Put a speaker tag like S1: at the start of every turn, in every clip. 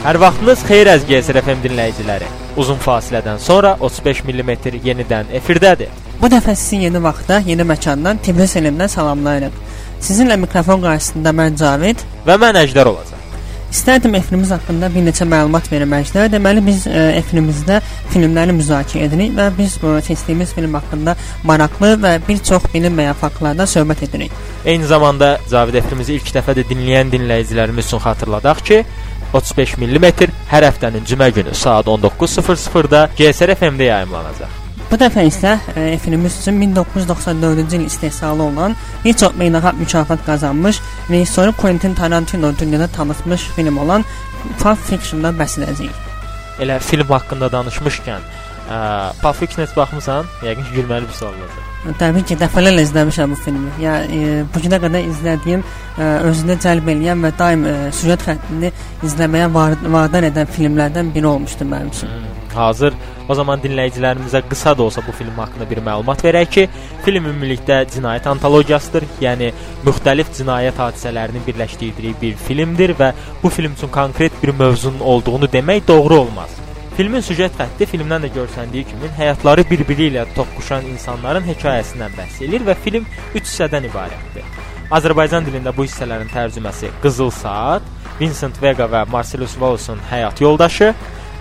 S1: Hər vaxtınız xeyir əziz GSR FM dinləyiciləri. Uzun fasilədən sonra 35 mm yenidən efirdədir.
S2: Bu dəfə sizi yeni vaxtda, yeni məkandan Tiblis elimdən salamlayırıq. Sizinlə mikrofon qarşısında mən Cavid
S1: və mən Əjdər olacaq.
S2: İstərdim efirimiz haqqında bir neçə məlumat verməkdə. Deməli biz e, efirimizdə filmləri müzakirə edirik və biz bu seçdiyimiz film haqqında maraqlı və bir çox bilinməyən faktlardan söhbət edirik.
S1: Eyni zamanda Cavid efirimizi ilk dəfə də dinləyən dinləyicilərimiz üçün xatırladaq ki, 35 mm hər həftənin cümə günü saat 19:00-da GSR FM-də yayımlanacaq.
S2: Bu dəfə isə e, efirimiz üçün 1994-cü il istehsalı olan bir çox beynəlxalq mükafat qazanmış rejissoru Quentin Tarantino dünyada tanıtmış film olan Pulp Fiction-dan bəhs edəcəyik.
S1: Elə film haqqında danışmışkən, ə, Pulp Fiction-ə baxmısan? Yəqin ki, gülməli bir sual olacaq.
S2: Təbii ki, dəfələrlə izləmişəm bu filmi. Yəni e, bu günə qədər izlədiyim, e, özünə cəlb edən və daim e, süjet xəttini izləməyə vadar edən filmlərdən biri olmuşdu mənim üçün. Hmm.
S1: Hazır o zaman dinləyicilərimizə qısa da olsa bu film haqqında bir məlumat verək ki, film ümumilikdə cinayət antologiyasıdır, yəni müxtəlif cinayət hadisələrini birləşdirdiyi bir filmdir və bu film üçün konkret bir mövzunun olduğunu demək doğru olmaz. Filmin süjet xətti filmdən də görsəndiyi kimi həyatları bir-biri ilə toqquşan insanların hekayəsindən bəhs edir və film 3 hissədən ibarətdir. Azərbaycan dilində bu hissələrin tərcüməsi Qızıl Saat, Vincent Vega və Marcellus Wallace-ın həyat yoldaşı,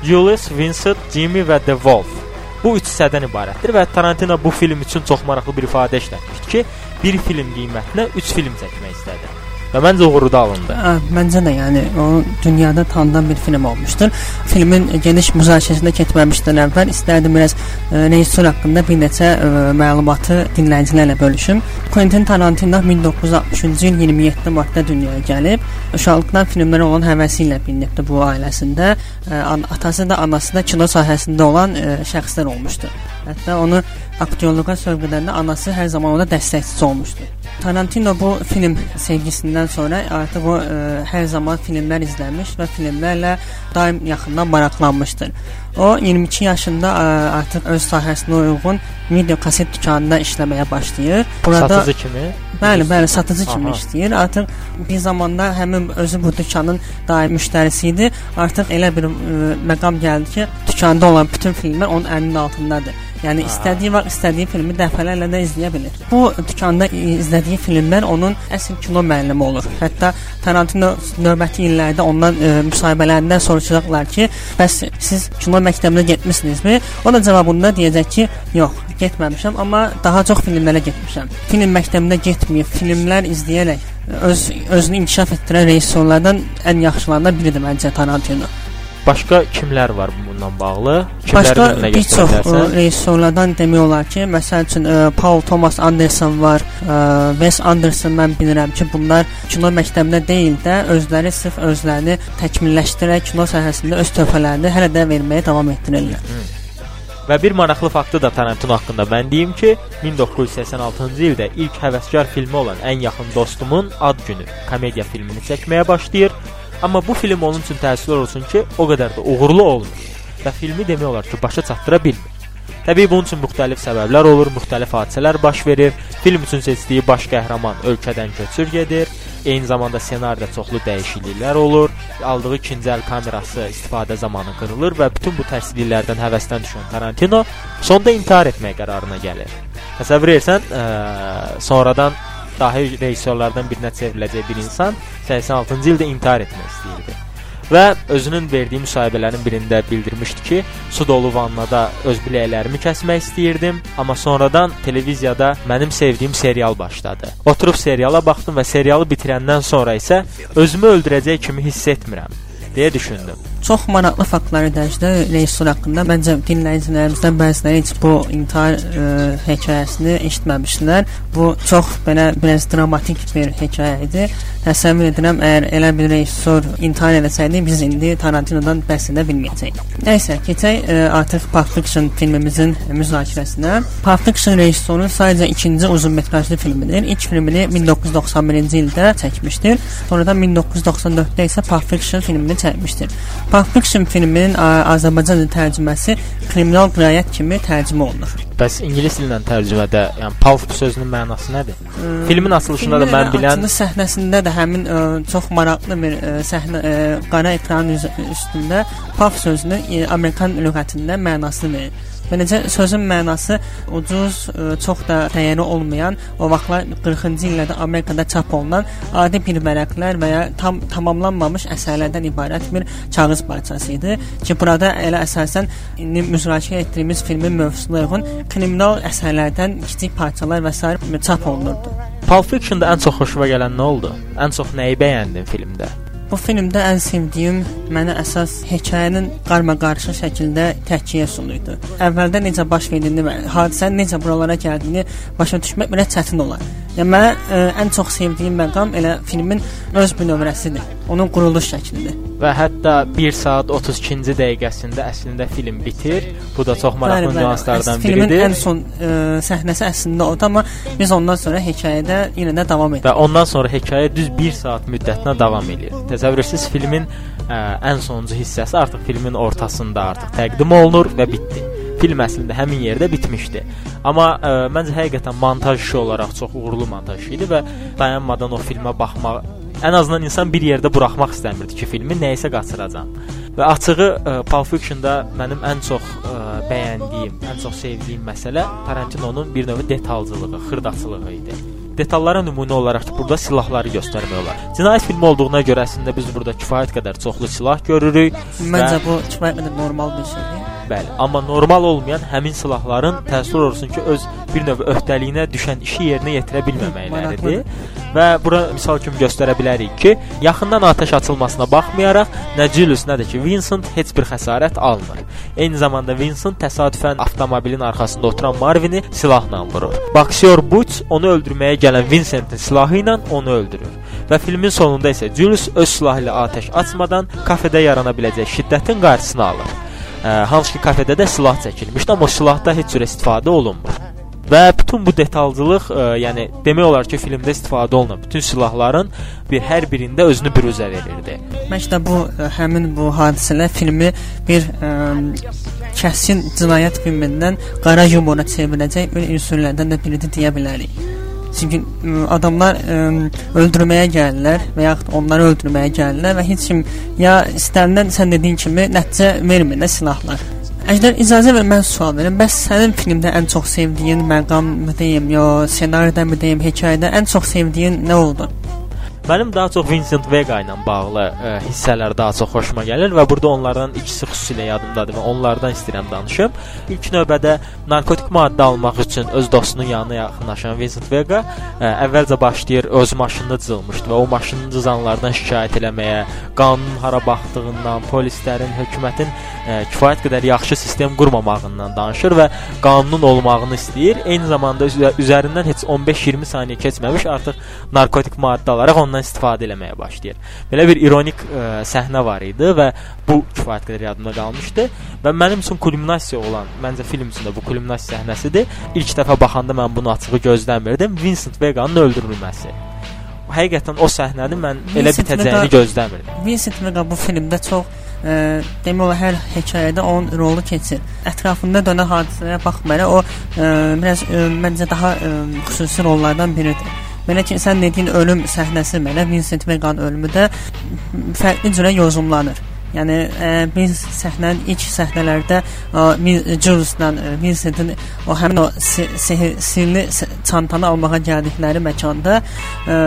S1: Julius, Vincent, Jimmy və The Wolf. Bu üç hissədən ibarətdir və Tarantino bu film üçün çox maraqlı bir ifadə işlətmişdi ki, bir film qiymətinə 3 film çəkmək istədi. Və məncə uğurda alındı.
S2: Hə, məncə də, yəni o dünyada tanınan bir film olmuşdur. Filmin geniş müzakirəsinə keçməmişdən əvvəl istərdim biraz e, rejissor haqqında bir neçə e, məlumatı dinləyicilərlə bölüşüm. Quentin Tarantino 1960-cı il 27 martda dünyaya gəlib. Uşaqlıqdan filmlərə olan həvəsi ilə bilinibdi bu ailəsində. E, atası da, anası da kino sahəsində olan e, şəxslər olmuşdu. Hətta onu aktyorluğa sövq edəndə anası hər zaman ona dəstəkçisi olmuşdu. Tarantino bu film sevgisindən sonra artıq o ə, e, hər zaman filmlər izləmiş və filmlərlə daim yaxından maraqlanmışdır. O 22 yaşında ə, e, artıq öz sahəsinə uyğun video kaset dükanında işləməyə başlayır.
S1: Burada satıcı kimi?
S2: Bəli, bəli, satıcı kimi Aha. işləyir. Artıq bir zamanda həmin özü bu dükanın daim müştərisi idi. Artıq elə bir ə, e, məqam gəldi ki, dükanda olan bütün filmlər onun əlinin altındadır. Yəni istədiyi vaxt istədiyi filmi dəfələrlə də izləyə bilər. Bu dükanda izlədiyi filmlər onun əsl kino müəllimi olur. Hətta Tarantino növbəti illərdə ondan e, müsahibələrində soruşacaqlar ki, bəs siz kino məktəbinə getmisinizmi? O da cavabında deyəcək ki, yox, getməmişəm, amma daha çox filmlərə getmişəm. Film məktəbinə getməyib, filmlər izləyərək öz özünü inkişaf etdirən rejissorlardan ən yaxşılarından biridir məncə Tarantino.
S1: Başqa kimlər var bununla bağlı?
S2: Kimləri Başqa bir çox rejissorlardan demək olar ki, məsəl üçün ə, e, Paul Thomas Anderson var, ə, e, Wes Anderson mən bilirəm ki, bunlar kino məktəbində deyil də özləri sırf özlərini təkmilləşdirərək kino sahəsində öz töhfələrini hələ də verməyə davam etdirirlər. Hı.
S1: Və bir maraqlı faktı da Tarantino haqqında mən deyim ki, 1986-cı ildə ilk həvəskar filmi olan Ən yaxın dostumun ad günü komediya filmini çəkməyə başlayır Amma bu film onun üçün təəssüflər olsun ki, o qədər də uğurlu olmur və filmi demək olar ki, başa çatdıra bilmir. Təbii bunun üçün müxtəlif səbəblər olur, müxtəlif hadisələr baş verir. Film üçün seçdiyi baş qəhrəman ölkədən köçür gedir. Eyni zamanda ssenaridə çoxlu dəyişikliklər olur. Aldığı ikinci əl kamerası istifadə zamanı qırılır və bütün bu tərsliklərdən həvəsdən düşən Tarantino sonda intihar etmək qərarına gəlir. Təsəvvür etsən, sonradan dahi rejissorlardan birinə çevriləcək bir insan 86-cı ildə intihar etmək istəyirdi. Və özünün verdiyi müsahibələrin birində bildirmişdi ki, su dolu vannada öz biləklərimi kəsmək istəyirdim, amma sonradan televiziyada mənim sevdiyim serial başladı. Oturub seriala baxdım və serialı bitirəndən sonra isə özümü öldürəcək kimi hiss etmirəm deyə düşündüm.
S2: Çox maraqlı faktlar dərəcədə rejissor haqqında məncə dinləyicilərimizdən bəziləri heç bu intihar ə, e, hekayəsini eşitməmişdilər. Bu çox belə biraz dramatik bir hekayə idi. Təsəvvür edirəm, əgər elə bir rejissor intihar etsəydi, biz indi Tarantinodan bəhs edə bilməyəcəyik. Nəysə, keçək ə, e, artıq Pulp Fiction filmimizin müzakirəsinə. Pulp Fiction rejissorunun sadəcə ikinci uzunmetrajlı filmidir. İlk filmini 1991-ci ildə çəkmişdir. Sonradan 1994-də isə Pulp Fiction filmini çəkmişdir. Pulp Fiction filminin Azərbaycanca tərcüməsi kriminal qirayət kimi tərcümə olunur.
S1: Bəs ingilis dilindən tərcümədə, yəni pulp sözünün mənası nədir? Hmm, Filmin açılışında da mən bilən
S2: səhnəsində də həmin ə, çox maraqlı bir ə, səhnə ə, qara ekranın üstündə pulp sözünün ə, Amerikan lüğətində mənasını verir. Beləcə sözün mənası ucuz, ə, e, çox da dəyəri olmayan, o vaxtlar 40-cı illərdə Amerikada çap olunan adi bir vərəqlər və ya tam tamamlanmamış əsərlərdən ibarət bir kağız parçası idi ki, burada elə əsasən indi müzakirə etdiyimiz filmin mövzusuna uyğun kriminal əsərlərdən kiçik parçalar və s. çap olunurdu.
S1: Pulp Fiction-da ən çox xoşuma gələn nə oldu? Ən çox nəyi bəyəndin filmdə?
S2: Bu filmdə ən sevdiyim mənə əsas hekayənin qarma-qarışıq şəkildə təhkiyə sunuydu. Əvvəldə necə baş verdiyini və hadisənin necə buralara gəldiyini başa düşmək belə çətin olar. Yəni mənə ə, ən çox sevdiyim məqam elə filmin öz bünövrəsidir. Onun quruluş şəklidir.
S1: Və hətta 1 saat 32-ci dəqiqəsində əslində film bitir. Bu da çox maraqlı nüanslardan
S2: biridir. Filmin ən son ə, səhnəsi əslində odur, amma biz ondan sonra hekayədə yenə də davam edirik.
S1: Və ondan sonra hekayə düz 1 saat müddətinə davam edir. Təsəvvür edirsiniz, filmin ə, ən sonuncu hissəsi artıq filmin ortasında artıq təqdim olunur və bitdi film əslində həmin yerdə bitmişdi. Amma ə, e, məncə həqiqətən montaj işi olaraq çox uğurlu montaj idi və dayanmadan o filmə baxmaq ən azından insan bir yerdə buraxmaq istəmirdi ki, filmi nəyisə qaçıracam. Və açığı ə, e, Pulp Fiction-da mənim ən çox ə, e, bəyəndiyim, ən çox sevdiyim məsələ Tarantino'nun bir növ detalcılığı, xırdaçılığı idi. Detallara nümunə olaraq burada silahları göstərmək olar. Cinayət filmi olduğuna görə əslində biz burada kifayət qədər çoxlu silah görürük.
S2: Məncə və... bu kifayət qədər normal bir şeydir.
S1: Bəli, amma normal olmayan həmin silahların təəssüf olsun ki, öz bir növ öhdəliyinə düşən işi yerinə yetirə bilməməkləridir. Və bura misal kimi göstərə bilərik ki, yaxından atəş açılmasına baxmayaraq nə Julius, nə də ki Vincent heç bir xəsarət almır. Eyni zamanda Vincent təsadüfən avtomobilin arxasında oturan Marvini silahla vurur. Boksyor Butch onu öldürməyə gələn Vincentin silahı ilə onu öldürür. Və filmin sonunda isə Julius öz silahı ilə atəş açmadan kafedə yarana biləcək şiddətin qarşısını alır. Ə, hansı ki kafedə də silah çəkilmişdi, amma silahda heç cür istifadə olunmur. Və bütün bu detalcılıq, ə, yəni demək olar ki, filmdə istifadə olunan bütün silahların bir hər birində özünü büruzə verirdi.
S2: Məncə bu ə, həmin bu hadisələr filmi bir ə, kəsin cinayət filmindən qara yumora çevirəcək bir üsullardan da biridir deyə bilərik. Çünki adamlar ə, öldürməyə gəlirlər və yaxud onları öldürməyə gəlirlər və heç kim ya istənilən sən dediyin kimi nəticə vermir də silahlar. Əgər icazə ver mən sual verim. Bəs sənin filmdə ən çox sevdiyin məqam mı deyim, yo ssenaridə mi deyim, hekayədə ən çox sevdiyin nə oldu?
S1: Mənim daha çox Vincent Vega ilə bağlı ə, e, hissələr daha çox xoşuma gəlir və burada onlardan ikisi xüsusilə yadımdadır və onlardan istəyirəm danışım. İlk növbədə narkotik maddə almaq üçün öz dostunun yanına yaxınlaşan Vincent Vega ə, e, əvvəlcə başlayır öz maşınını cızılmışdı və o maşının cızanlardan şikayət eləməyə, qanunun hara baxdığından, polislərin, hökumətin ə, e, kifayət qədər yaxşı sistem qurmamağından danışır və qanunun olmağını istəyir. Eyni zamanda üzərindən heç 15-20 saniyə keçməmiş artıq narkotik maddə alaraq ondan ondan istifadə eləməyə başlayır. Belə bir ironik ə, e, səhnə var idi və bu kifayət qədər yadımda qalmışdı və mənim üçün kulminasiya olan, məncə film üçün də bu kulminasiya səhnəsidir. İlk dəfə baxanda mən bunu açığı gözləmirdim. Vincent Vega-nın öldürülməsi. Həqiqətən o səhnəni mən Vincent elə bitəcəyini Vega, gözləmirdim.
S2: Vincent Vega bu filmdə çox ə, e, demək olar hər hekayədə onun rolu keçir. Ətrafında dönən hadisələrə baxmayaraq o ə, e, biraz ə, məncə daha ə, xüsusi rollardan biridir. Belə ki, sən dediyin ölüm səhnəsi mənə Vincent Vegan ölümü də fərqli cürə yozumlanır. Yəni ə, biz səhnənin ilk səhnələrdə Jules-la Vincentin o həmin o sirli çantanı almağa gəldikləri məkanda ə,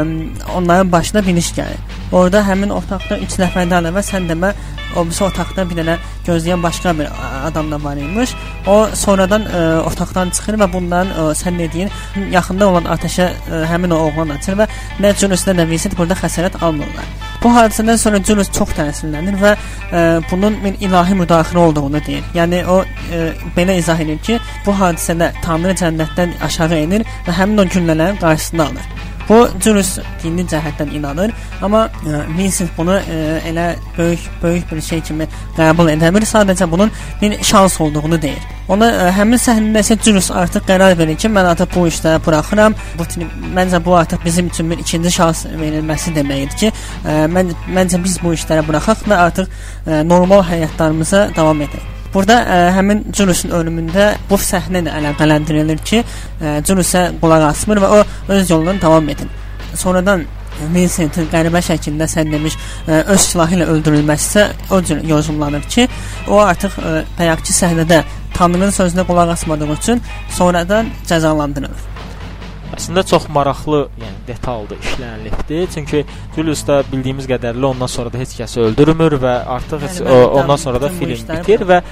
S2: onların başına bir iş gəlir. Orada həmin otaqda 3 nəfərdən əlavə sən demə o birisi otaqda bir dənə gözləyən başqa bir adam da var imiş. O sonradan ə, otaqdan çıxır və bunların ə, sən dediyin yaxında olan atəşə ə, həmin o oğlan açır və nə Julius nə Vincent burada xəsarət almırlar. Bu hadisədən sonra Julius çox təsirlənir və ə, bunun bir ilahi müdaxilə olduğunu deyir. Yəni o ə, belə izah edir ki, bu hadisədə Tanrı cənnətdən aşağı enir və həmin o güllələrin qarşısını alır. Bu Julius dini cəhətdən inanır, amma ə, Vincent bunu ə, elə böyük böyük bir şey kimi qəbul edəmir, sadəcə bunun bir şans olduğunu deyir. Ona ə, həmin səhnədə isə Julius artıq qərar verir ki, mən artıq bu işləri buraxıram. Bu məncə bu artıq bizim üçün bir ikinci şans verilməsi deməkdir ki, ə, mən məncə biz bu işləri buraxaq və artıq ə, normal həyatlarımıza davam edək. Burada ə, həmin Julius'un ölümündə bu səhnə ilə əlaqələndirilir ki, ə, Julius'a qulaq asmır və o öz yoluna davam edir. Sonradan Vincent'in qəribə şəkildə sən demiş ə, öz silahı ilə öldürülməsi o cür yozumlanır ki, o artıq ə, bayaqki səhnədə Tanrının sözünə qulaq asmadığı üçün sonradan cəzalandırılır.
S1: Əslində çox maraqlı, yəni detallı işlənilibdir. Çünki Julius da bildiyimiz qədərilə ondan sonra da heç kəsi öldürmür və artıq heç, o, ondan sonra da film bitir və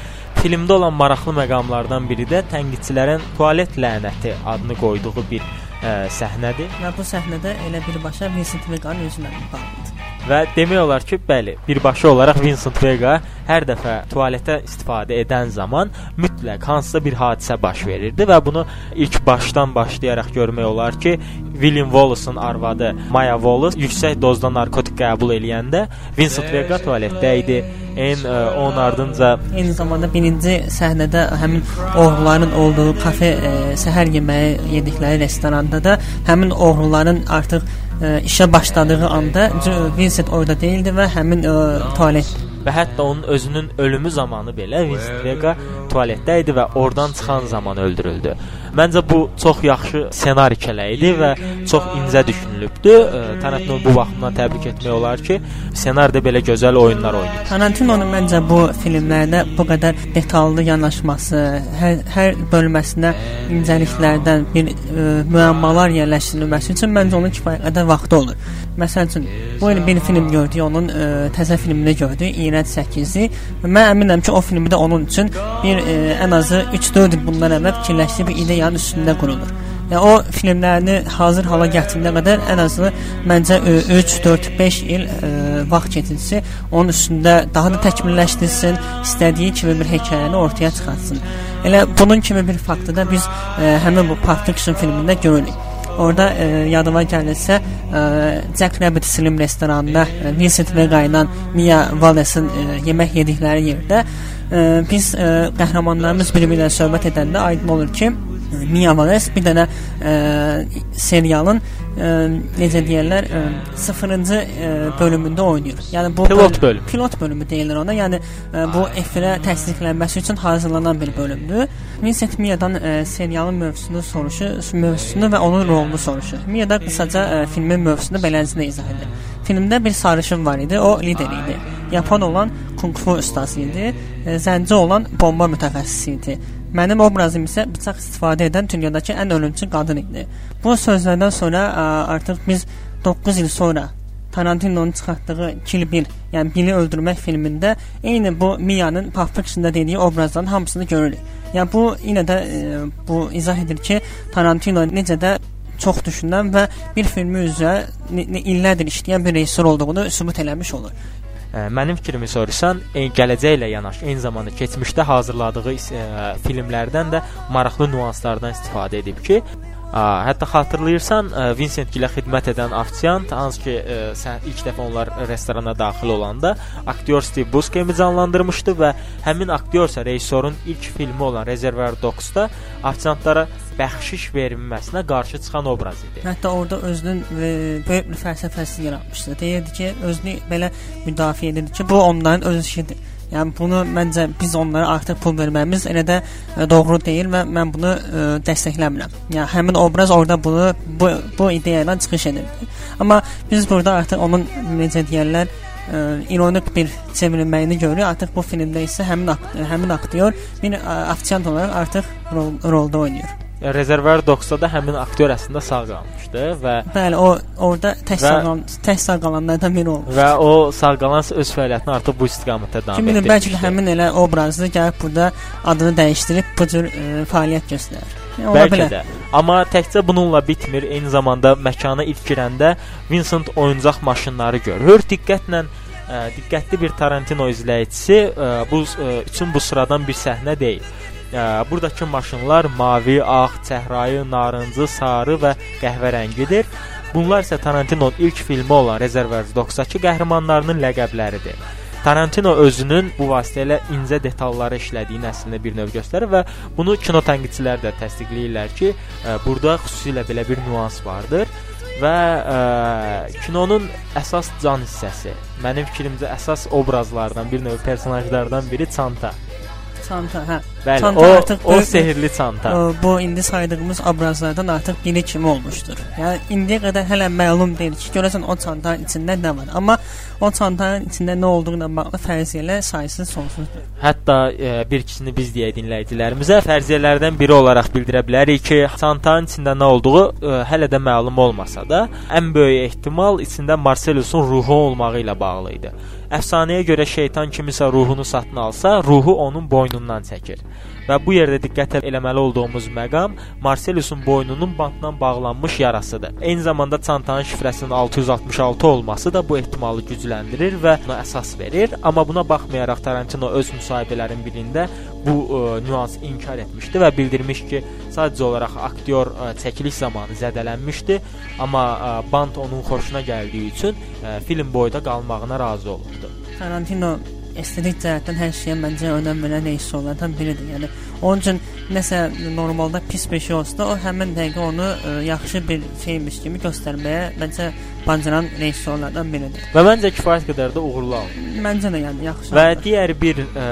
S1: filmdə olan maraqlı məqamlardan biri də tənqidçilərin tualet lənəti adını qoyduğu bir ə, səhnədir.
S2: Və bu səhnədə elə birbaşa Vincent Vegan özünə bağlıdır.
S1: Və demək olar ki, bəli, birbaşa olaraq Vincent Vega hər dəfə tualetə istifadə edən zaman mütləq hansısa bir hadisə baş verirdi və bunu ilk başdan başlayaraq görmək olar ki, William Wallace-ın arvadı Maya Wallace yüksək dozda narkotik qəbul eləyəndə Vincent Vega tualetdə idi. En ə, onun ardınca
S2: eyni zamanda birinci səhnədə həmin oğruların olduğu kafe ə, səhər yeməyi yedikləri restoranda da həmin oğruların artıq ə, işə başladığı anda Vincent orada değildi və həmin ə, tualet
S1: və hətta onun özünün ölümü zamanı belə Vincent Vega tualetdə idi və oradan çıxan zaman öldürüldü. Məncə bu çox yaxşı ssenari kələyi idi və çox incə düşünülübdü. Tarantino bu baxımdan təbrik etmək olar ki, ssenaridə belə gözəl oyunlar oynayır.
S2: Tarantinonun məncə bu filmlərdə bu qədər detallı yanaşması, hər, hər bölməsinə incəliklərdən bir ə, müəmmalar yerləşdirilməsi üçün məncə onun kifayət qədər vaxtı olur. Məsəl üçün bu il bir film gördük, onun ə, təzə filmini gördük, İğrənc 8-i. Mən əminəm ki, o filmdə onun üçün bir ə, ən azı 3-4 il bundan əvvəl fikirləşdiyi bir ideyanın üstündə qurulur. Yəni o filmlərini hazır hala gətirənə qədər ən azı məncə 3, 4, 5 il ə, vaxt keçirsə, onun üstündə daha da təkmilləşdirsin, istədiyi kimi bir hekayəni ortaya çıxartsın. Elə bunun kimi bir faktı da biz ə, həmin bu Pulp Fiction filmində görürük. Orada e, yadıma gəlirsə, e, Jack Rabbit Slim restoranında e, Vincent Vega ilə Mia Wallace-ın e, yemək yedikləri yerdə e, biz e, qəhrəmanlarımız biri-birinə söhbət edəndə aydın olur ki, Wallace bir dənə e, serialın e, necə deyirlər, e, 0-cı e, bölümündə oynayır. Yəni bu
S1: pilot bölüm.
S2: Pilot bölümü deyilir ona. Yəni e, bu efirə təsdiqlənməsi üçün hazırlanan bir bölümdür. Vincent Mia'dan e, serialın mövzusunu soruşur, mövzusunu və onun rolunu soruşur. Mia da qısaca e, filmin mövzusunu beləsinə izah edir. Filmdə bir sarışın var idi, o lider idi. Yapan olan kung fu ustası idi, zənci olan bomba mütəxəssisi idi. Mənim obrazım isə bıçaq istifadə edən dünyadakı ən ölümcül qadın idi. Bu sözlərdən sonra ə, artıq biz 9 il sonra Tarantino'nun çıxartdığı Kill Bill, yəni Billi öldürmək filmində eyni bu Mia'nın Pulp Fiction-da dediyi obrazların hamısını görürük. Yəni bu yenə də ə, bu izah edir ki, Tarantino necə də çox düşünən və bir filmi üzrə illərdir işləyən bir rejissor olduğunu sübut eləmiş olur.
S1: Mənim fikrimi soruşsan, gələcəklə yanaşı, eyni zamanda keçmişdə hazırladığı ə, filmlərdən də maraqlı nüanslardan istifadə edib ki, hətta xatırlayırsan, Vincent gilə xidmət edən ofisiant, hansı ki, sən ilk dəfə onlar restorana daxil olanda aktyor Steve Buscemi canlandırmışdı və həmin aktyor isə rejissorun ilk filmi olan Reservoir Dogs-da ofisiantlara bəxşiş verilməsinə qarşı çıxan obraz idi.
S2: Hətta orada özünün e, böyük bir fəlsəfəsi yaratmışdı. Deyirdi ki, özünü belə müdafiə edirdi ki, bu onların öz işidir. Yəni bunu məncə biz onlara artıq pul verməyimiz elə də ə, doğru deyil və mən bunu ə, dəstəkləmirəm. Yəni həmin obraz orada bunu bu bu ideyadan çıxış edirdi. Amma biz burada artıq onun necə deyirlər ə, ironik bir çevrilməyini görürük. Artıq bu filmdə isə həmin həmin aktyor bir ofisiant olaraq artıq rol, rolda oynayır.
S1: Rezervoir Dogs-da da həmin aktyor əslində sağ qalmışdı və
S2: Bəli, o orada tək sağ qalan, tək sağ qalanlardan biri olmuş.
S1: Və o sağ qalan öz fəaliyyətini artıq bu istiqamətdə davam etdirmişdi.
S2: Kimin bəlkə həmin elə obrazı gəlib burada adını dəyişdirib bu cür ə, fəaliyyət göstərir.
S1: Yəni, Bəlkə bilə. də. Amma təkcə bununla bitmir. Eyni zamanda məkana ilk girəndə Vincent oyuncaq maşınları görür. Diqqətlə ə, diqqətli bir Tarantino izləyicisi ə, bu ə, üçün bu sıradan bir səhnə deyil. Ə, buradakı maşınlar mavi, ağ, çəhrayı, narıncı, sarı və qəhvərəngidir Bunlar isə Tarantinonun ilk filmi olan Reservoir Dogs-dakı qəhrəmanlarının ləqəbləridir. Tarantino özünün bu vasitə ilə incə detalları işlədiyini əslində bir növ göstərir və bunu kino tənqidçilər də təsdiqləyirlər ki, ə, burada xüsusilə belə bir nüans vardır və ə, kinonun əsas can hissəsi, mənim fikrimcə əsas obrazlardan, bir növ personajlardan biri çanta.
S2: Çanta, hə.
S1: Bəli,
S2: Çanta
S1: o
S2: artıq
S1: o
S2: böyük-
S1: sehirli çanta.
S2: Ə, Bu indi saydığımız obrazlardan artıq biri kimi olmuşdur. Yəni indiyə qədər hələ məlum deyil ki, görəsən o çantanın içində nə var. Amma o çantanın içində nə olduğu ilə bağlı fərziyyələr saysız sonsuzdur.
S1: Hətta e, bir ikisini biz deyə dinləyicilərimizə fərziyyələrdən biri olaraq bildirə bilərik ki, çantanın içində nə olduğu e, hələ də məlum olmasa da, ən böyük ehtimal içində Marcelusun ruhu olmağı ilə bağlı idi. Əfsanəyə görə şeytan kimisə ruhunu satın alsa, ruhu onun boynundan çəkir. Və bu yerdə diqqət eləməli olduğumuz məqam Marcelusun boynunun bantla bağlanmış yarasıdır. Eyni zamanda çantanın şifrəsinin 666 olması da bu ehtimalı gücləndirir və ona əsas verir. Amma buna baxmayaraq Tarantino öz müsahibələrinin birində bu ə, nüansı inkar etmişdi və bildirmiş ki, sadəcə olaraq aktyor ə, çəkiliş zamanı zədələnmişdi, amma ə, bant onun xoşuna gəldiyi üçün ə, film boyda qalmağına razı olubdu.
S2: Tarantino estetik cəhətdən hər şeyə məncə önəm verən rejissorlardan biridir. Yəni onun üçün nəsə normalda pis bir şey olsa da o həmin dəqiqə onu ə, yaxşı bir şeymiş kimi göstərməyə məncə bacaran rejissorlardan biridir.
S1: Və məncə kifayət qədər də uğurlu aldı.
S2: Məncə də yəni yaxşı.
S1: Və
S2: aldı.
S1: digər bir ə,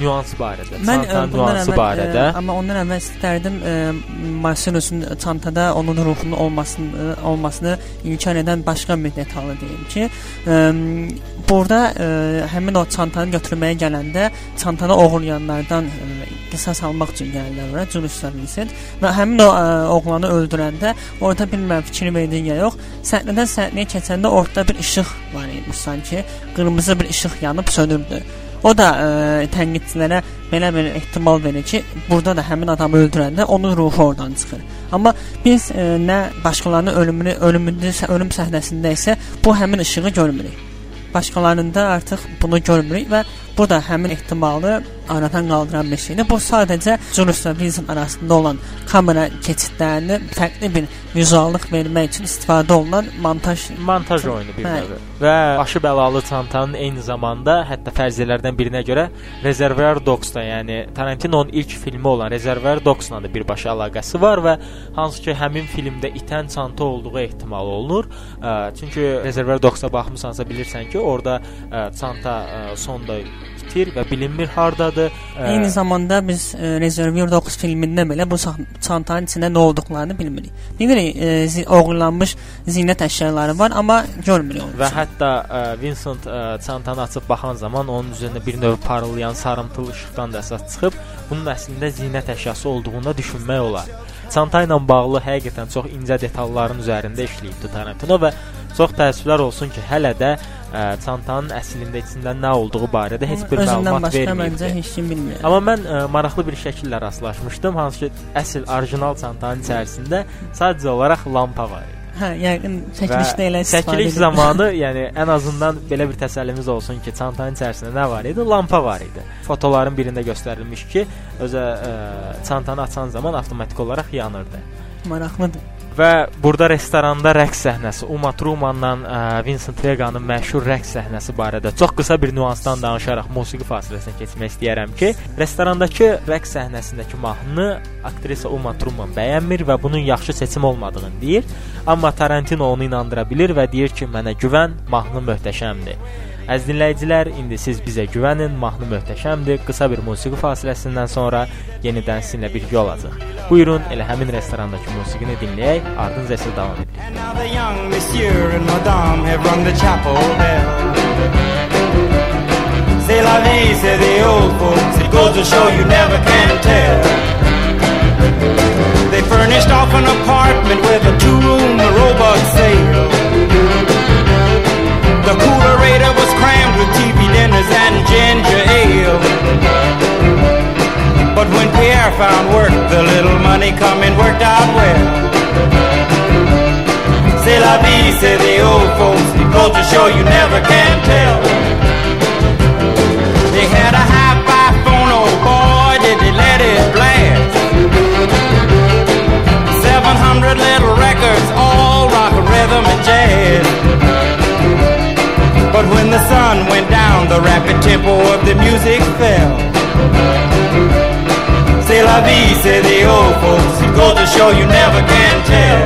S1: nüans barədə,
S2: Mən ə,
S1: çantanın
S2: bundan
S1: nüansı
S2: əvvəl,
S1: barədə.
S2: ə, amma ondan əvvəl istərdim ə, Marcelusun çantada onun ruhunun olmasını ə, olmasını inkar edən başqa bir detalı deyim ki, ə, burada ə, həmin o çantanı götürməyə gələndə çantanı oğurlayanlardan ə, qisas almaq üçün gəlirlər ora Julius Vincent və həmin o ə, oğlanı öldürəndə orada bilmirəm fikir verdin ya yox, səhnədən səhnəyə keçəndə ortada bir işıq var idi sanki, qırmızı bir işıq yanıb sönürdü. O da ə, tənqidçilərə belə bir ehtimal verir ki, burada da həmin adamı öldürəndə onun ruhu oradan çıxır. Amma biz ə, nə başqalarının ölümünü, ölümündə, ölüm səhnəsində isə bu həmin işığı görmürük. Başqalarında artıq bunu görmürük və bu da həmin ehtimalı aradan qaldıran bir şeydir. Bu sadəcə və Vincent arasında olan kamera keçidlərini fərqli bir vizuallıq vermək üçün istifadə olunan montaj
S1: montaj oyunu bir
S2: Hə.
S1: növ. Və başı bəlalı çantanın eyni zamanda hətta fərziyyələrdən birinə görə Reservoir Dogs-da, yəni Tarantinonun ilk filmi olan Reservoir Dogs-la da birbaşa əlaqəsi var və hansı ki həmin filmdə itən çanta olduğu ehtimal olunur. Çünki Reservoir Dogs-a baxmısansa bilirsən ki, orada çanta sonda itir və bilinmir hardadır.
S2: Eyni zamanda biz e, Reservoir Dogs filmində belə bu çantanın içində nə olduqlarını bilmirik. Bilirik, e, oğurlanmış zinət əşyaları var, amma görmürük onu.
S1: Və hətta ə, Vincent ə, çantanı açıb baxan zaman onun üzərində bir növ parıldayan sarımtılı işıqdan da əsas çıxıb, bunun əslində zinət əşyası olduğunu düşünmək olar. Çanta ilə bağlı həqiqətən çox incə detalların üzərində işləyibdi Tarantino və çox təəssüflər olsun ki, hələ də ə, çantanın əslində içində nə olduğu barədə heç bir
S2: Özündən
S1: məlumat
S2: başqa məncə
S1: verməyib.
S2: heç kim bilmir.
S1: Amma mən ə, maraqlı bir şəkillə rastlaşmışdım, hansı ki, əsl orijinal çantanın içərisində sadəcə olaraq lampa var idi.
S2: Hə, yəqin çəkilişdə elə istifadə
S1: çəkiliş zamanı, yəni ən azından belə bir təsəllimiz olsun ki, çantanın içərisində nə var idi? Lampa var idi. Fotoların birində göstərilmiş ki, özə ə, çantanı açan zaman avtomatik olaraq yanırdı.
S2: maraqlıdır.
S1: Və burada restoranda rəqs səhnəsi, Uma Thurmanla ə, Vincent Vega-nın məşhur rəqs səhnəsi barədə çox qısa bir nüansdan danışaraq musiqi fasiləsinə keçmək istəyirəm ki, restorandakı rəqs səhnəsindəki mahnını aktrisa Uma Thurman bəyənmir və bunun yaxşı seçim olmadığını deyir. Amma Tarantino onu inandıra bilir və deyir ki, mənə güvən, mahnı möhtəşəmdir. Əziz dinləyicilər, indi siz bizə güvənin, mahnı möhtəşəmdir. Qısa bir musiqi fasiləsindən sonra yenidən sizinlə birgə olacağıq. Buyurun, elə həmin restorandakı musiqini dinləyək, ardınca isə davam edək.
S3: C'est la vie, say the old folks. It goes to show you never can tell. They furnished off an apartment with a two-room robot sale. The coolerator was crammed with TV dinners and ginger ale. But when Pierre found work, the little money coming worked out well. C'est la vie, say the old folks. Goes to show you never can tell. the music fell. C'est la vie, say the old folks. It goes to show you never can tell.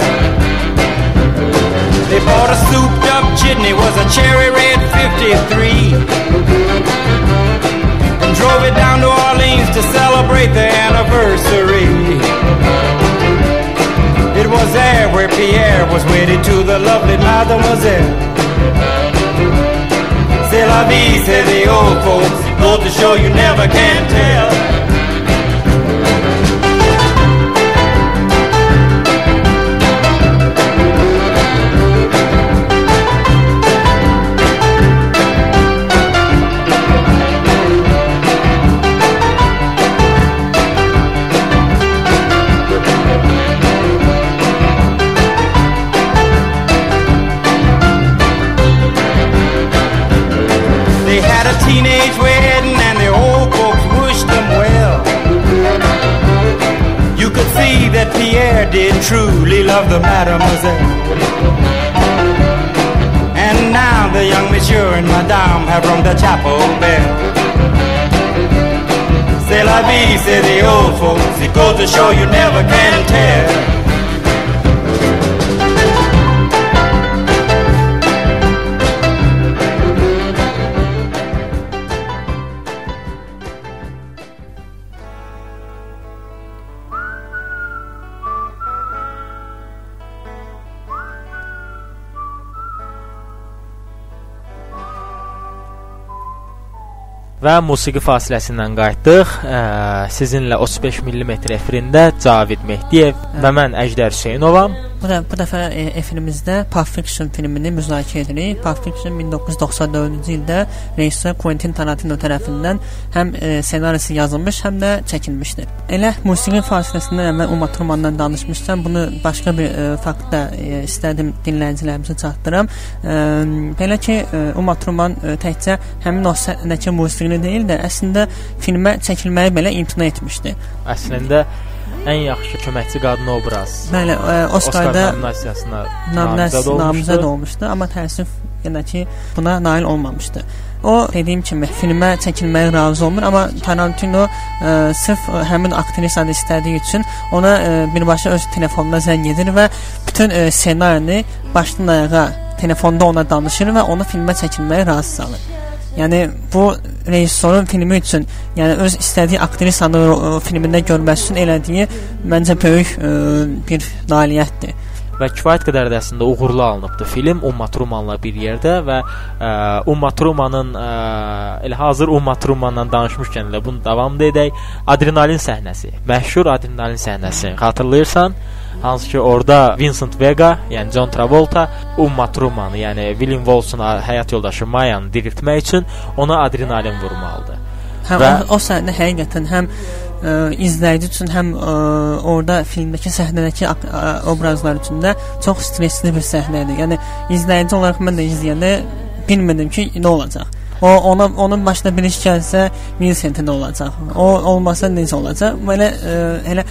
S3: They bought a souped up chitney, was a cherry red 53. And drove it down to Orleans to celebrate the anniversary. It was there where Pierre was wedded to the lovely Mademoiselle. Tel Aviv, heavy old folks. Goes to show you never can tell. That Pierre did truly love the mademoiselle. And now the young monsieur and madame have rung the chapel bell. C'est la vie, say the old folks. It goes to show you never can tell.
S1: Və musiqi fasiləsindən qayıtdıq. Ə, sizinlə 35 mm efirində Cavid Mehdiyev və mən Əjdər Hüseynovam.
S2: Bu da bu dəfə e, efirimizdə Pulp Fiction filmini müzakirə edirik. Pulp Fiction 1994-cü ildə rejissor Quentin Tarantino tərəfindən həm e, ssenarisi yazılmış, həm də çəkilmişdir. Elə musiqi fasiləsindən əvvəl Uma Thurmandan danışmışsam, bunu başqa bir e, faktda e, istədim dinləyicilərimizə çatdıram. E, belə ki, e, Uma Thurman e, təkcə həmin o səhnədəki musiqini deyil də, əslində filmə çəkilməyi belə imtina etmişdi.
S1: Əslində ən yaxşı köməkçi qadın obraz.
S2: Bəli, ə, e, Oscarda
S1: nominasiyasına
S2: namizəd olmuşdu. namizəd olmuşdu, amma təəssüf yenə ki buna nail olmamışdı. O dediyim kimi filmə çəkilməyə razı olmur, amma Tarantino ə, e, sırf həmin aktrisanı istədiyi üçün ona ə, e, birbaşa öz telefonuna zəng edir və bütün ə, ssenarini başdan ayağa telefonda ona danışır və onu filmə çəkilməyə razı salır. Yəni bu rejissorun filmi üçün, yəni öz istədiyi aktrisanı filmində görməsi üçün elədiyi məncə böyük ə, bir nailiyyətdir
S1: və kifayət qədər də əslində uğurlu alınıbdı film Umma Trumanla bir yerdə və ə, Umma Trumanın ə, elə hazır Umma Trumanla danışmışkən elə bunu davam da edək. Adrenalin səhnəsi, məşhur adrenalin səhnəsi. Xatırlayırsan? Hansı ki orada Vincent Vega, yəni John Travolta Uma Thurmanı, yəni William Wallace-un həyat yoldaşı Mayanı diriltmək üçün ona adrenalin vurmalıdır.
S2: Hə, və o, o səhnə həqiqətən həm ə, izləyici üçün həm ə, orada filmdəki səhnədəki ə, obrazlar üçün də çox stressli bir səhnə idi. Yəni izləyici olaraq mən də izləyəndə bilmirdim ki, nə olacaq. O ona onun başına bir iş gəlsə, Vincent-ə nə olacaq? O olmasa necə olacaq? Belə ə, elə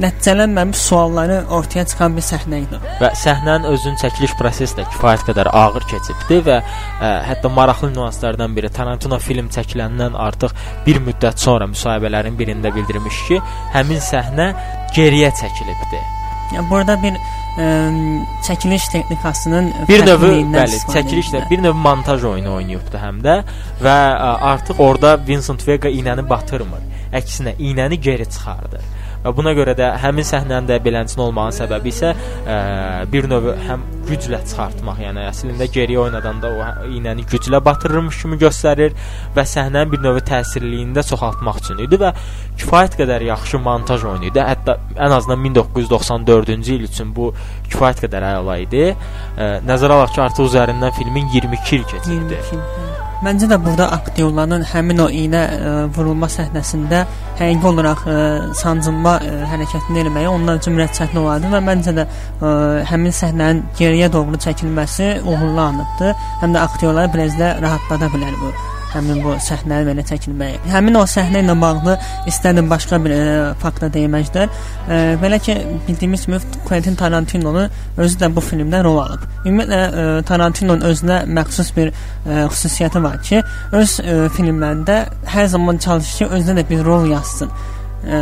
S2: nəticələnməmiş sualları ortaya çıxan bir səhnə idi.
S1: Və səhnənin özünün çəkiliş prosesi də kifayət qədər ağır keçibdi və ə, hətta maraqlı nüanslardan biri Tarantino film çəkiləndən artıq bir müddət sonra müsahibələrin birində bildirmiş ki, həmin səhnə geriyə çəkilibdi.
S2: Yəni burada bir ə, çəkiliş texnikasının
S1: bir növ bəli, çəkilişlə bir növ montaj oyunu oynayıbdı həm də və ə, artıq orada Vincent Vega iynəni batırmır. Əksinə iynəni geri çıxardır. Və buna görə də həmin səhnənin də beləncə olmağın səbəbi isə ə, bir növ həm güclə çıxartmaq, yəni əslində geriyə oynadanda o iynəni güclə batırırmış kimi göstərir və səhnənin bir növ təsirliyini də çoxaltmaq üçün idi və kifayət qədər yaxşı montaj oyunu idi. Hətta ən azından 1994-cü il üçün bu kifayət qədər əla idi. Ə, nəzərə alaq ki, artıq üzərindən filmin 22 il keçibdi. 22 il.
S2: Məncə də burada aktyorların həmin o iynə ə, e, vurulma səhnəsində həqiqi olaraq ə, e, sancılma ə, e, hərəkətini eləməyi onlar üçün mürəkkəb çətin olardı və məncə də ə, həmin səhnənin geriyə doğru çəkilməsi uğurlu anıbdı. Həm də aktyorları biraz da rahatlada bilər bu həmin bu səhnəni belə çəkilməyi. Həmin o səhnə ilə bağlı istədim başqa bir e, fakta deyməkdən. E, belə ki, bildiyimiz kimi Quentin Tarantino'nun özü də bu filmdə rol alıb. Ümumiyyətlə e, Tarantino'nun özünə məxsus bir e, xüsusiyyəti var ki, öz e, filmlərində hər zaman çalışır ki, özünə də bir rol yazsın. Ə,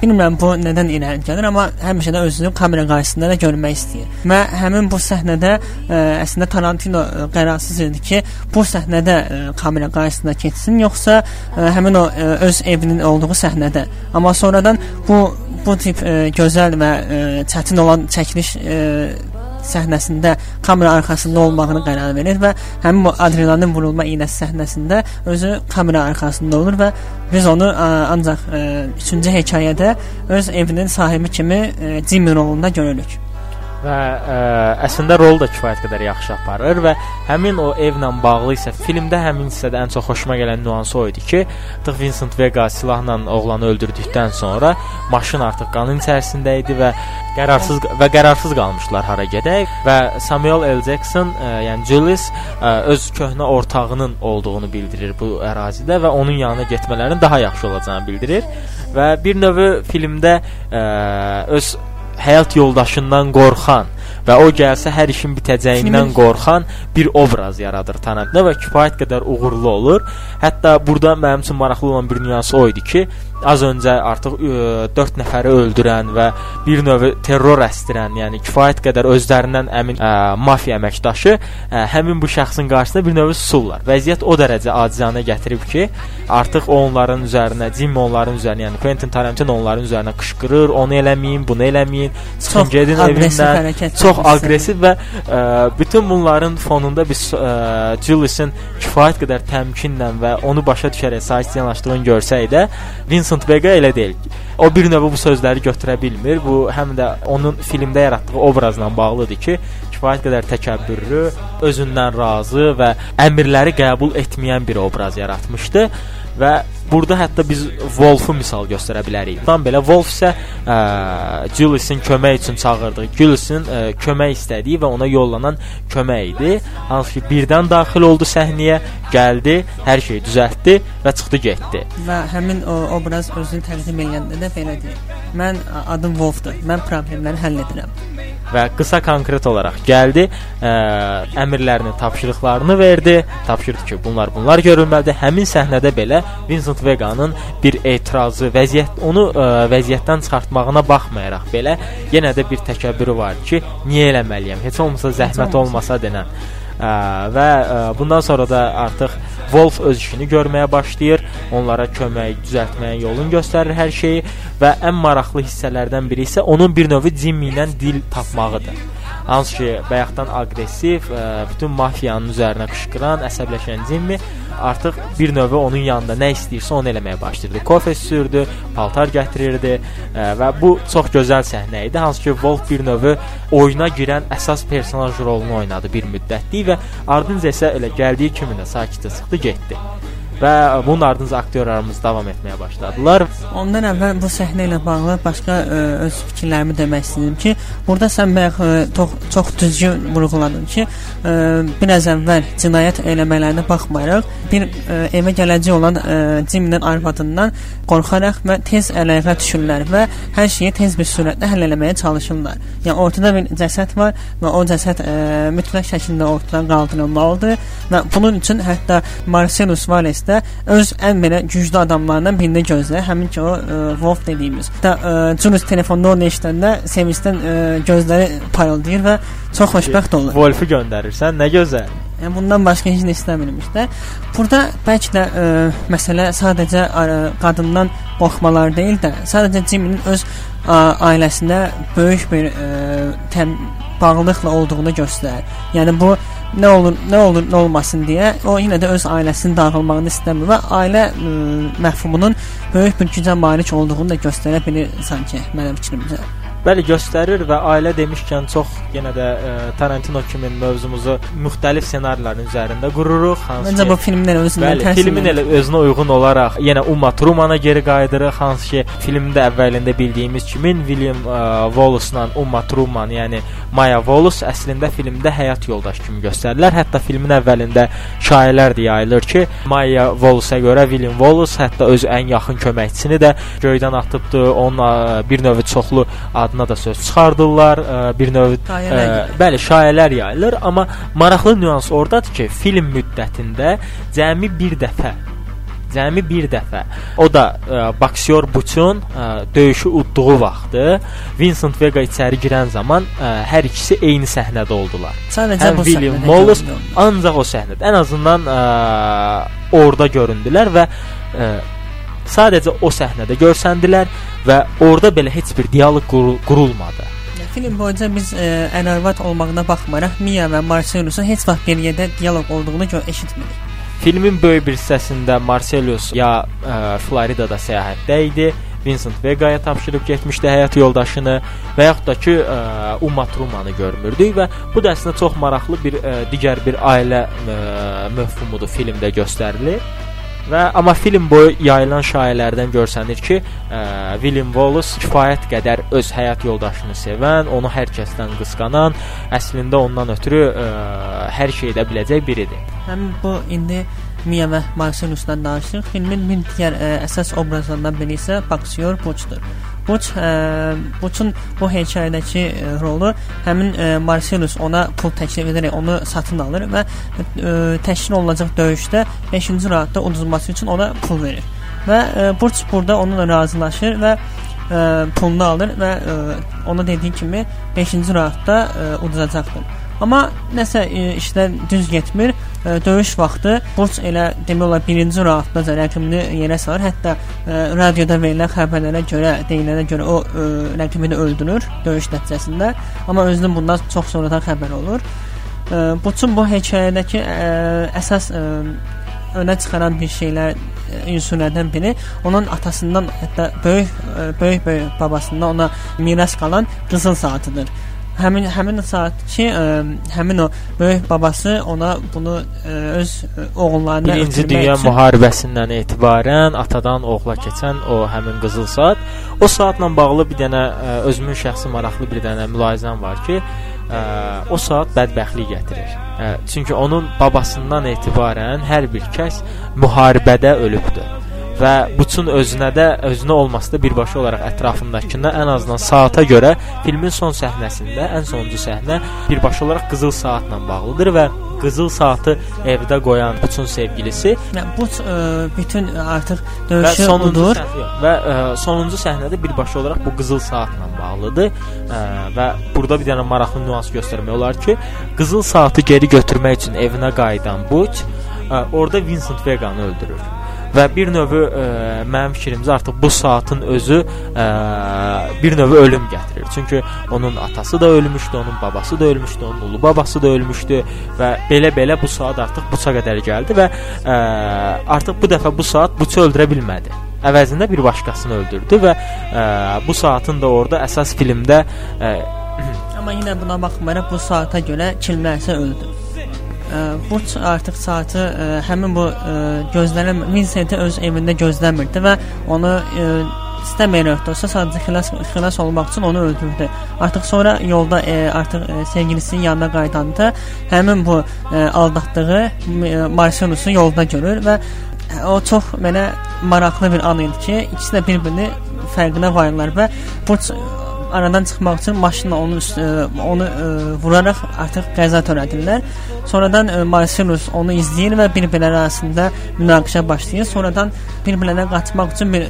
S2: bilmirəm bu nədən irəli gəlir, amma həmişə də özünü kamera qarşısında da görmək istəyir. Və həmin bu səhnədə ə, əslində Tarantino ə, qərarsız idi ki, bu səhnədə ə, kamera qarşısında keçsin, yoxsa ə, həmin o ə, öz evinin olduğu səhnədə. Amma sonradan bu bu tip ə, gözəl və ə, çətin olan çəkiliş ə, səhnəsində kamera arxasında olmağını qərar verir və həmin bu adrenalin vurulma iynəsi səhnəsində özü kamera arxasında olur və biz onu ə, ancaq 3-cü hekayədə öz evinin sahibi kimi Jimmy rolunda görürük
S1: və ə, əslində rolu da kifayət qədər yaxşı aparır və həmin o evlə bağlı isə filmdə həmin hissədə ən çox xoşuma gələn nüansı o idi ki, artıq Vincent Vega silahla oğlanı öldürdükdən sonra maşın artıq qanın içərisində idi və qərarsız və qərarsız qalmışlar hara gedək və Samuel L. Jackson, ə, yəni Julius ə, öz köhnə ortağının olduğunu bildirir bu ərazidə və onun yanına getmələrin daha yaxşı olacağını bildirir və bir növ filmdə ə, öz həyat yoldaşından qorxan və o gəlsə hər işin bitəcəyindən
S2: Filmin-
S1: qorxan bir obraz yaradır Tarantino və kifayət qədər uğurlu olur. Hətta burada mənim üçün maraqlı olan bir nüans o idi ki, az öncə artıq 4 nəfəri öldürən və bir növ terror əstirən, yəni kifayət qədər özlərindən əmin ə, mafiya əməkdaşı ə, həmin bu şəxsin qarşısında bir növ susurlar. Vəziyyət o dərəcə acizanə gətirib ki, artıq onların üzərinə, Jimmy onların üzərinə, yəni Quentin Tarantino onların üzərinə qışqırır, onu eləməyin, bunu eləməyin, çıxın gedin evindən. Çox aqressiv və ə, bütün bunların fonunda biz ə, Julius'in kifayət qədər təmkinlə və onu başa düşərək sakit yanaşdığını görsək də, Vincent Vega elə deyil. O bir növ bu sözləri götürə bilmir. Bu həm də onun filmdə yaratdığı obrazla bağlıdır ki, kifayət qədər təkəbbürlü, özündən razı və əmrləri qəbul etməyən bir obraz yaratmışdı və burada hətta biz Wolf-u misal göstərə bilərik. Tam belə Wolf isə ə, Julius'in kömək üçün çağırdığı, Julius'in ə, kömək istədiyi və ona yollanan kömək idi. Hansı ki birdən daxil oldu səhnəyə, gəldi, hər şeyi düzəltdi və çıxdı getdi.
S2: və həmin o obraz özünü təqdim edəndə də belə deyir. Mən adım Wolfdur. Mən problemləri həll edirəm.
S1: və qısa konkret olaraq gəldi, ə, əmrlərini, tapşırıqlarını verdi. Tapşırdı ki, bunlar bunlar görülməlidir. Həmin səhnədə belə Vincent Vega-nın bir etirazı, vəziyyət onu ə, vəziyyətdən çıxartmağına baxmayaraq belə yenə də bir təkəbbürü var ki, niyə eləməliyəm? Heç olmasa zəhmət olmasa denən. Və bundan sonra da artıq Wolf öz işini görməyə başlayır. Onlara kömək, düzəltməyə yolun göstərir hər şeyi və ən maraqlı hissələrdən biri isə onun bir növ Jimmy ilə dil tapmağıdır. Hansı ki, bayaqdan aqressiv, ə, bütün mafiyanın üzərinə qışqıran, əsəbləşən Jimmy artıq bir növ onun yanında nə istəyirsə onu eləməyə başlayırdı. Kofe sürdü, paltar gətirirdi ə, və bu çox gözəl səhnə idi. Hansı ki, Wolf bir növ oyuna girən əsas personaj rolunu oynadı bir müddətlik və ardınca isə elə gəldiyi kimi də sakitcə çıxdı, getdi. Və bunun ardınca aktyorlarımız davam etməyə başladılar.
S2: Ondan əvvəl bu səhnə ilə bağlı başqa ə, öz fikirlərimi demək istəyirəm ki, burada sən bayaq ə, çox çox düzgün vurğuladın ki, ə, biraz əvvəl cinayət eləmələrinə baxmayaraq bir ə, evə gələcək olan ə, Jimmy-nin arvadından qorxaraq və tez əlaqə düşürlər və hər şeyi tez bir sürətlə həll etməyə çalışırlar. Yəni ortada bir cəsəd var və o cəsəd ə, mütləq şəkildə ortadan qaldırılmalıdır və bunun üçün hətta Marcellus Wallace də öz ən belə güclü adamlarından birini gözləyir. Həmin ki o ə, Wolf dediyimiz. Da Julius telefonda onu eşidəndə sevincdən ə, gözləri parıldayır və çox xoşbəxt olur.
S1: Wolf-u göndərirsən, nə gözəl.
S2: Yəni bundan başqa heç nə istəmirmişlər. Burada bəlkə də ə, məsələ sadəcə ə, qadından qorxmalar deyil də, sadəcə Jimminin öz ə, ailəsinə böyük bir ə, təm bağlılıqla olduğunu göstərir. Yəni bu nə olur, nə olur, nə olmasın deyə o yenə də öz ailəsinin dağılmağını istəmir və ailə ə, məfhumunun böyük bir gücə malik olduğunu da göstərə bilir sanki mənim fikrimcə.
S1: Bəli, göstərir və ailə demişkən çox yenə də ə, Tarantino kimi mövzumuzu müxtəlif ssenarilərin üzərində qururuq. Hansı
S2: Məncə
S1: ki-
S2: bu filmin elə özündən
S1: Bəli,
S2: təsir
S1: filmin
S2: edir.
S1: elə özünə uyğun olaraq yenə Uma Thurmana geri qayıdırıq. Hansı ki, filmdə əvvəlində bildiyimiz kimi William ə, Wallace-la Uma Thurman, yəni Maya Wallace əslində filmdə həyat yoldaşı kimi göstərilir. Hətta filmin əvvəlində şayiələr də yayılır ki, Maya Wallace-a görə William Wallace hətta öz ən yaxın köməkçisini də göydən atıbdı. Onun ə, bir növ çoxlu adına da söz çıxardırlar. Ə, bir növ
S2: Şayiələr
S1: ə,
S2: yayılır.
S1: Bəli, şayiələr yayılır, amma maraqlı nüans ordadır ki, film müddətində cəmi bir dəfə Cəmi bir dəfə. O da ə, boksyor Buçun ə, döyüşü udduğu vaxtı Vincent Vega içəri girən zaman ə, hər ikisi eyni səhnədə oldular.
S2: Sadəcə
S1: Həm
S2: bu
S1: William Wallace ancaq o səhnədə. Ən azından ə, orada göründülər və ə, sadəcə o səhnədə görsəndilər və orada belə heç bir dialoq qurul qurulmadı.
S2: Film boyunca biz e, ən-arvad olmağına baxmayaraq Mia və Marcelusun heç vaxt bir yerdə dialoq olduğunu eşitmirik.
S1: Filmin böyük bir hissəsində Marcellus ya ə, Floridada səyahətdə idi. Vincent Vega'ya tapşırıb getmişdi həyat yoldaşını və yaxud da ki ə, Uma Thurmanı görmürdük və bu da əslində çox maraqlı bir ə, digər bir ailə ə, mövhumudur filmdə göstərilir. Və amma film boyu yayılan şayiələrdən görsənir ki, ə, William Wallace kifayət qədər öz həyat yoldaşını sevən, onu hər kəsdən qısqanan, əslində ondan ötürü ə, hər şey edə biləcək biridir.
S2: Həmin bu indi Mia və Marcelusdan danışırıq. Filmin bir digər ə, əsas obrazlarından biri isə boksyor Buçdur. Buç, ə, Buçun bu hekayədəki ə, rolu həmin ə, Marcelus ona pul təklif edərək onu satın alır və ə, təşkil olunacaq döyüşdə 5-ci raundda uduzması üçün ona pul verir. Və ə, Buç burada onunla razılaşır və ə, pulunu alır və ə, ona dediyi kimi 5-ci raundda ə, uduzacaqdır. Amma nəsə e, işlər düz getmir. Döyüş vaxtı Burç elə demək olar birinci raundda rəqibini yerə salır. Hətta e, radioda verilən xəbərlərə görə, deyilənə görə o e, rəqibini öldürür döyüş nəticəsində. Amma özünün bundan çox sonradan xəbər olur. E, Burçun bu hekayədəki e, əsas e, önə çıxaran bir şeylər ünsürlərdən biri onun atasından hətta böyük böyük böyük babasından ona miras qalan qızıl saatıdır. Həmin həmin saat ki, ə, həmin o böyük babası ona bunu ə, öz ə, oğullarına
S1: Birinci Dünya
S2: üçün-
S1: müharibəsindən etibarən atadan oğula keçən o həmin qızıl saat. O saatla bağlı bir dənə ə, özümün şəxsi maraqlı bir dənə mülahizəm var ki, ə, o saat bədbəxtlik gətirir. Ə, çünki onun babasından etibarən hər bir kəs müharibədə ölübdür və Buçun özünə də özünə olması da birbaşa olaraq ətrafındakına ən azından saata görə filmin son səhnəsində ən sonuncu səhnə birbaşa olaraq qızıl saatla bağlıdır və qızıl saatı evdə qoyan Buçun sevgilisi
S2: bu ə, bütün artıq
S1: və
S2: döyüşü
S1: sonuncu
S2: udur.
S1: səhnə və ə, sonuncu səhnədə birbaşa olaraq bu qızıl saatla bağlıdır. Ə, və burada bir dənə maraqlı nüans göstərmək olar ki, qızıl saatı geri götürmək üçün evinə qayıdan Buç ə, orada Vincent Veganı öldürür. Və bir növ mənim fikrimcə artıq bu saatın özü ə, bir növ ölüm gətirir. Çünki onun atası da ölmüşdü, onun babası da ölmüşdü, onun ulu babası da ölmüşdü və belə-belə bu saat artıq buça qədər gəldi və ə, artıq bu dəfə bu saat buçu öldürə bilmədi. Əvəzində bir başqasını öldürdü və ə, bu saatın da orada əsas filmdə ə,
S2: Amma yenə buna baxmayaraq bu saata görə kilməsi öldü. Burç artıq saatı ə, həmin bu ə, gözlənilən Vincenti öz evində gözləmirdi və onu ə, istəməyərək də olsa sadəcə xilas xilas olmaq üçün onu öldürdü. Artıq sonra yolda ə, artıq ə, sevgilisinin yanına qayıdanda həmin bu ə, aldatdığı ə, Marcelusu yolda görür və o çox mənə maraqlı bir an idi ki, ikisi də bir-birini fərqinə varırlar və Burç aradan çıxmaq üçün maşınla onun üst, ə, onu ə, vuraraq artıq qəza törədirlər. Sonradan ə, Marcellus onu izləyir və bir-birləri arasında münaqişə başlayır. Sonradan bir-birlərinə qaçmaq üçün bir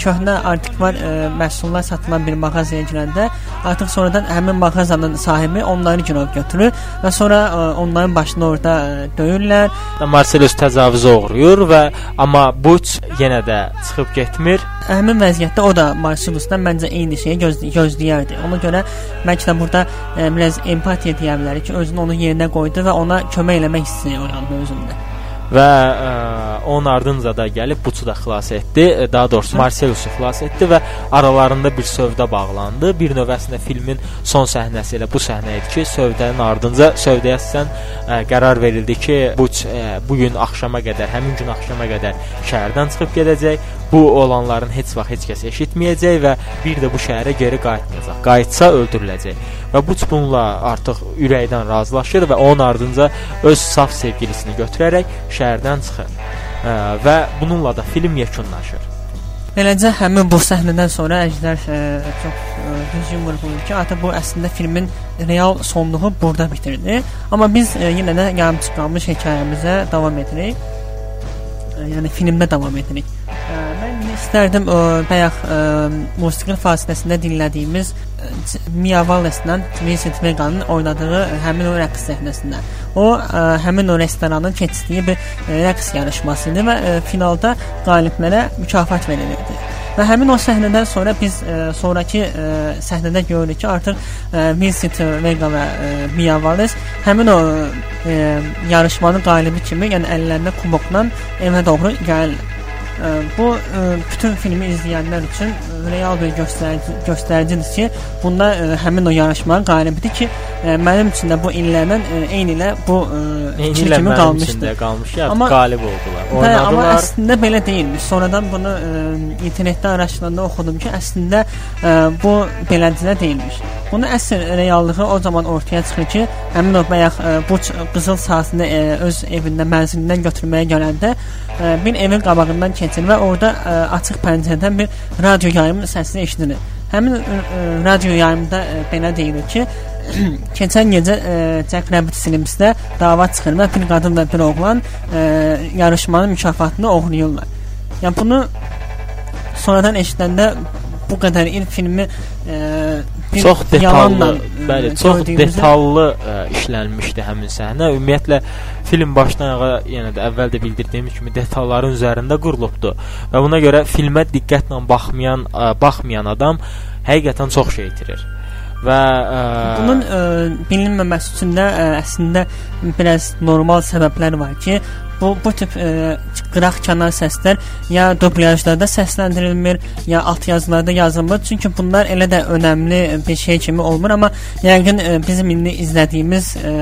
S2: köhnə antikvar ə, məhsullar satılan bir mağazaya girəndə artıq sonradan həmin mağazanın sahibi onları girov götürür və sonra ə, onların başını orada ə, döyürlər.
S1: Marcellus təcavüzə uğrayır və amma Buç yenə də çıxıb getmir.
S2: Həmin vəziyyətdə o da Marcellusdan məncə eyni şeyi gözl gözləyərdi. Ona görə bəlkə də burada ə, biraz empatiya deyə bilərik ki, özünü onun yerinə qoydu və ona kömək eləmək hissi oyandı özündə.
S1: Və ə, onun ardınca da gəlib Buçu da xilas etdi. E, Daha doğrusu Marcellusu xilas etdi və aralarında bir sövdə bağlandı. Bir növ əslində filmin son səhnəsi elə bu səhnə idi ki, sövdənin ardınca sövdəyə əsasən ə, qərar verildi ki, Buç ə, bu gün axşama qədər, həmin gün axşama qədər şəhərdən çıxıb gedəcək. Bu olanların heç vaxt heç kəs eşitməyəcək və bir də bu şəhərə geri qayıtmayacaq. Qayıtsa öldürüləcək. Və Buç bununla artıq ürəkdən razılaşır və onun ardınca öz saf sevgilisini götürərək şəhərdən çıxır. Ə, və bununla da film yekunlaşır.
S2: Beləcə həmin bu səhnədən sonra Əjdər ə, çox ə, düzgün vurğulayır ki, artıq bu əslində filmin real sonluğu burada bitirdi. Amma biz ə, yenə də yarımçıq qalmış hekayəmizə davam edirik. Yəni filmdə davam edirik. Ə, mən istərdim ə, bayaq ə, musiqi fasiləsində dinlədiyimiz Mia Wallace-la Vincent Vega-nın oynadığı həmin o rəqs səhnəsində. O ə, həmin o restoranın keçdiyi bir ə, rəqs yarışması idi və ə, finalda qaliblərə mükafat verilirdi. Və həmin o səhnədən sonra biz ə, sonrakı ə, səhnədə görürük ki, artıq ə, Vincent Vega və ə, Mia Wallace həmin o ə, yarışmanın qalibi kimi, yəni əllərində kubokla evə doğru gəlirlər. Bu ə, bütün filmi izləyənlər üçün real bir göstərici göstəricidir ki, bunda ə, həmin o yarışmanın qalibidir ki, ə, mənim üçün də bu illərlə eyni ilə bu
S1: ilə
S2: kimi qalmışdı.
S1: üçün də qalmış ya,
S2: Amma-
S1: qalib oldular.
S2: Hə, amma
S1: Oynadılar.
S2: əslində belə deyilmiş. Sonradan bunu internetdə araşdıranda oxudum ki, əslində bu beləncə deyilmiş. Bunun əsl reallığı o zaman ortaya çıxır ki, həmin o bayaq ə, bu ç- qızıl saatını ə, öz evində, mənzilindən götürməyə gələndə ə, bir evin qabağından keçir və orada ə, açıq pəncərədən bir radio yayımı səsi eşidilir. Həmin ə, radio yayımında ə, belə deyilir ki, keçən gecə Jack Rabbit Filmsdə dava çıxır və bir qadın və bir oğlan ə, yarışmanın mükafatını oğurlayırlar. Yəni bunu sonradan eşidəndə bu qədər il filmi ə,
S1: çox detallı, bəli, çox
S2: gördüyümüzü-
S1: detallı ə, işlənmişdi həmin səhnə. Ümumiyyətlə film başdan ayağa yenə də əvvəl də bildirdiyim kimi detalların üzərində qurulubdu və buna görə filmə diqqətlə baxmayan ə, baxmayan adam həqiqətən çox şey itirir. Və ə,
S2: Bunun ə, bilinməməsi üçün də ə, əslində biraz normal səbəblər var ki, bu bu tip ə, qıraq kənar səslər ya dublyajlarda səsləndirilmir, ya alt yazılarda yazılmır. Çünki bunlar elə də önəmli bir şey kimi olmur, amma yəqin ə, bizim indi izlədiyimiz ə,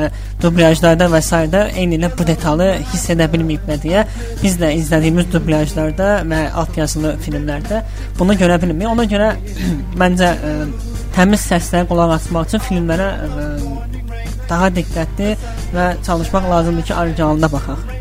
S2: dublyajlarda və sairədə eyni ilə bu detalı hiss edə bilməyiblər deyə biz də izlədiyimiz dublyajlarda və alt yazılı filmlərdə bunu görə bilmirik. Ona görə məncə ə, təmiz səslərə qulaq asmaq üçün filmlərə ə, daha diqqətli və çalışmaq lazımdır ki, orijinalına baxaq.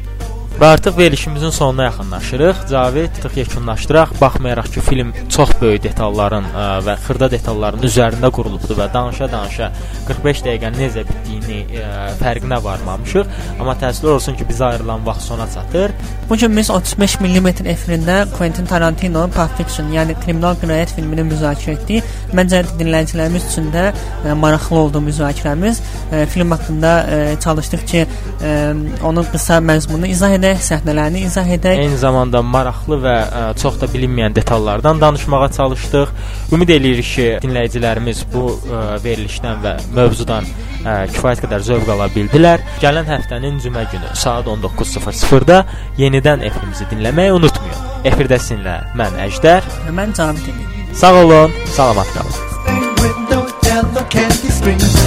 S1: Və artıq verilişimizin sonuna yaxınlaşırıq. Cavid tutaq yekunlaşdıraq. Baxmayaraq ki, film çox böyük detalların ə, və xırda detalların üzərində qurulubdur və danışa-danışa 45 dəqiqənin necə bitdiyini ə, fərqinə varmamışıq. Amma təəssüflər olsun ki, bizə ayrılan vaxt sona çatır.
S2: Bu gün biz 35 mm efirində Quentin Tarantino'nun Pulp Fiction, yəni kriminal cinayət filmini müzakirə etdik. Məncə dinləyicilərimiz üçün də ə, maraqlı oldu müzakirəmiz. Ə, film haqqında ə, çalışdıq ki, ə, onun qısa məzmununu izah edək, səhnələrini izah edək.
S1: Eyni zamanda maraqlı və ə, çox da bilinməyən detallardan danışmağa çalışdıq. Ümid eləyirik ki, dinləyicilərimiz bu ə, verilişdən və mövzudan ə, kifayət qədər zövq ala bildilər. Gələn həftənin cümə günü saat 19:00-da yenidən efirimizi dinləməyi unutmayın. Efirdə sizinlə mən Əjdər.
S2: Mən Cavid idim.
S1: Sağ olun, salamat qalın.
S4: candy strings.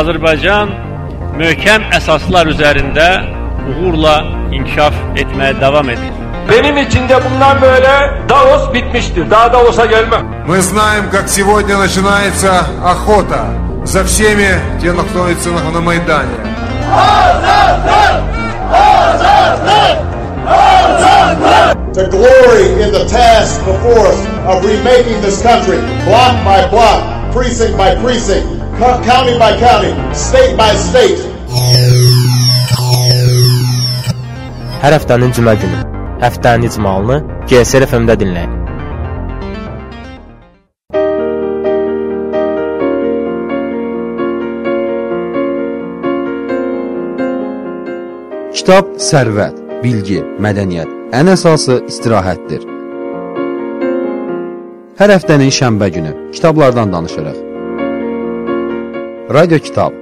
S5: Azərbaycan möhkəm əsaslar üzərində uğurla inkişaf etməyə davam edir.
S6: Benim için de bundan böyle Davos bitmiştir. Daha Davos'a gelmem.
S7: Мы знаем, как сегодня начинается охота за всеми теми, кто находится на, Майдане.
S8: to glory in the task before us of remaking this country block by block, precinct by precinct, county by county, state by state.
S1: Hər həftənin cümə günü həftənin icmalını GSR FM-də dinləyin.
S9: Kitab sərvət, bilgi, mədəniyyət, ən əsası istirahətdir. Hər həftənin şənbə günü kitablardan danışırıq. Radio Kitab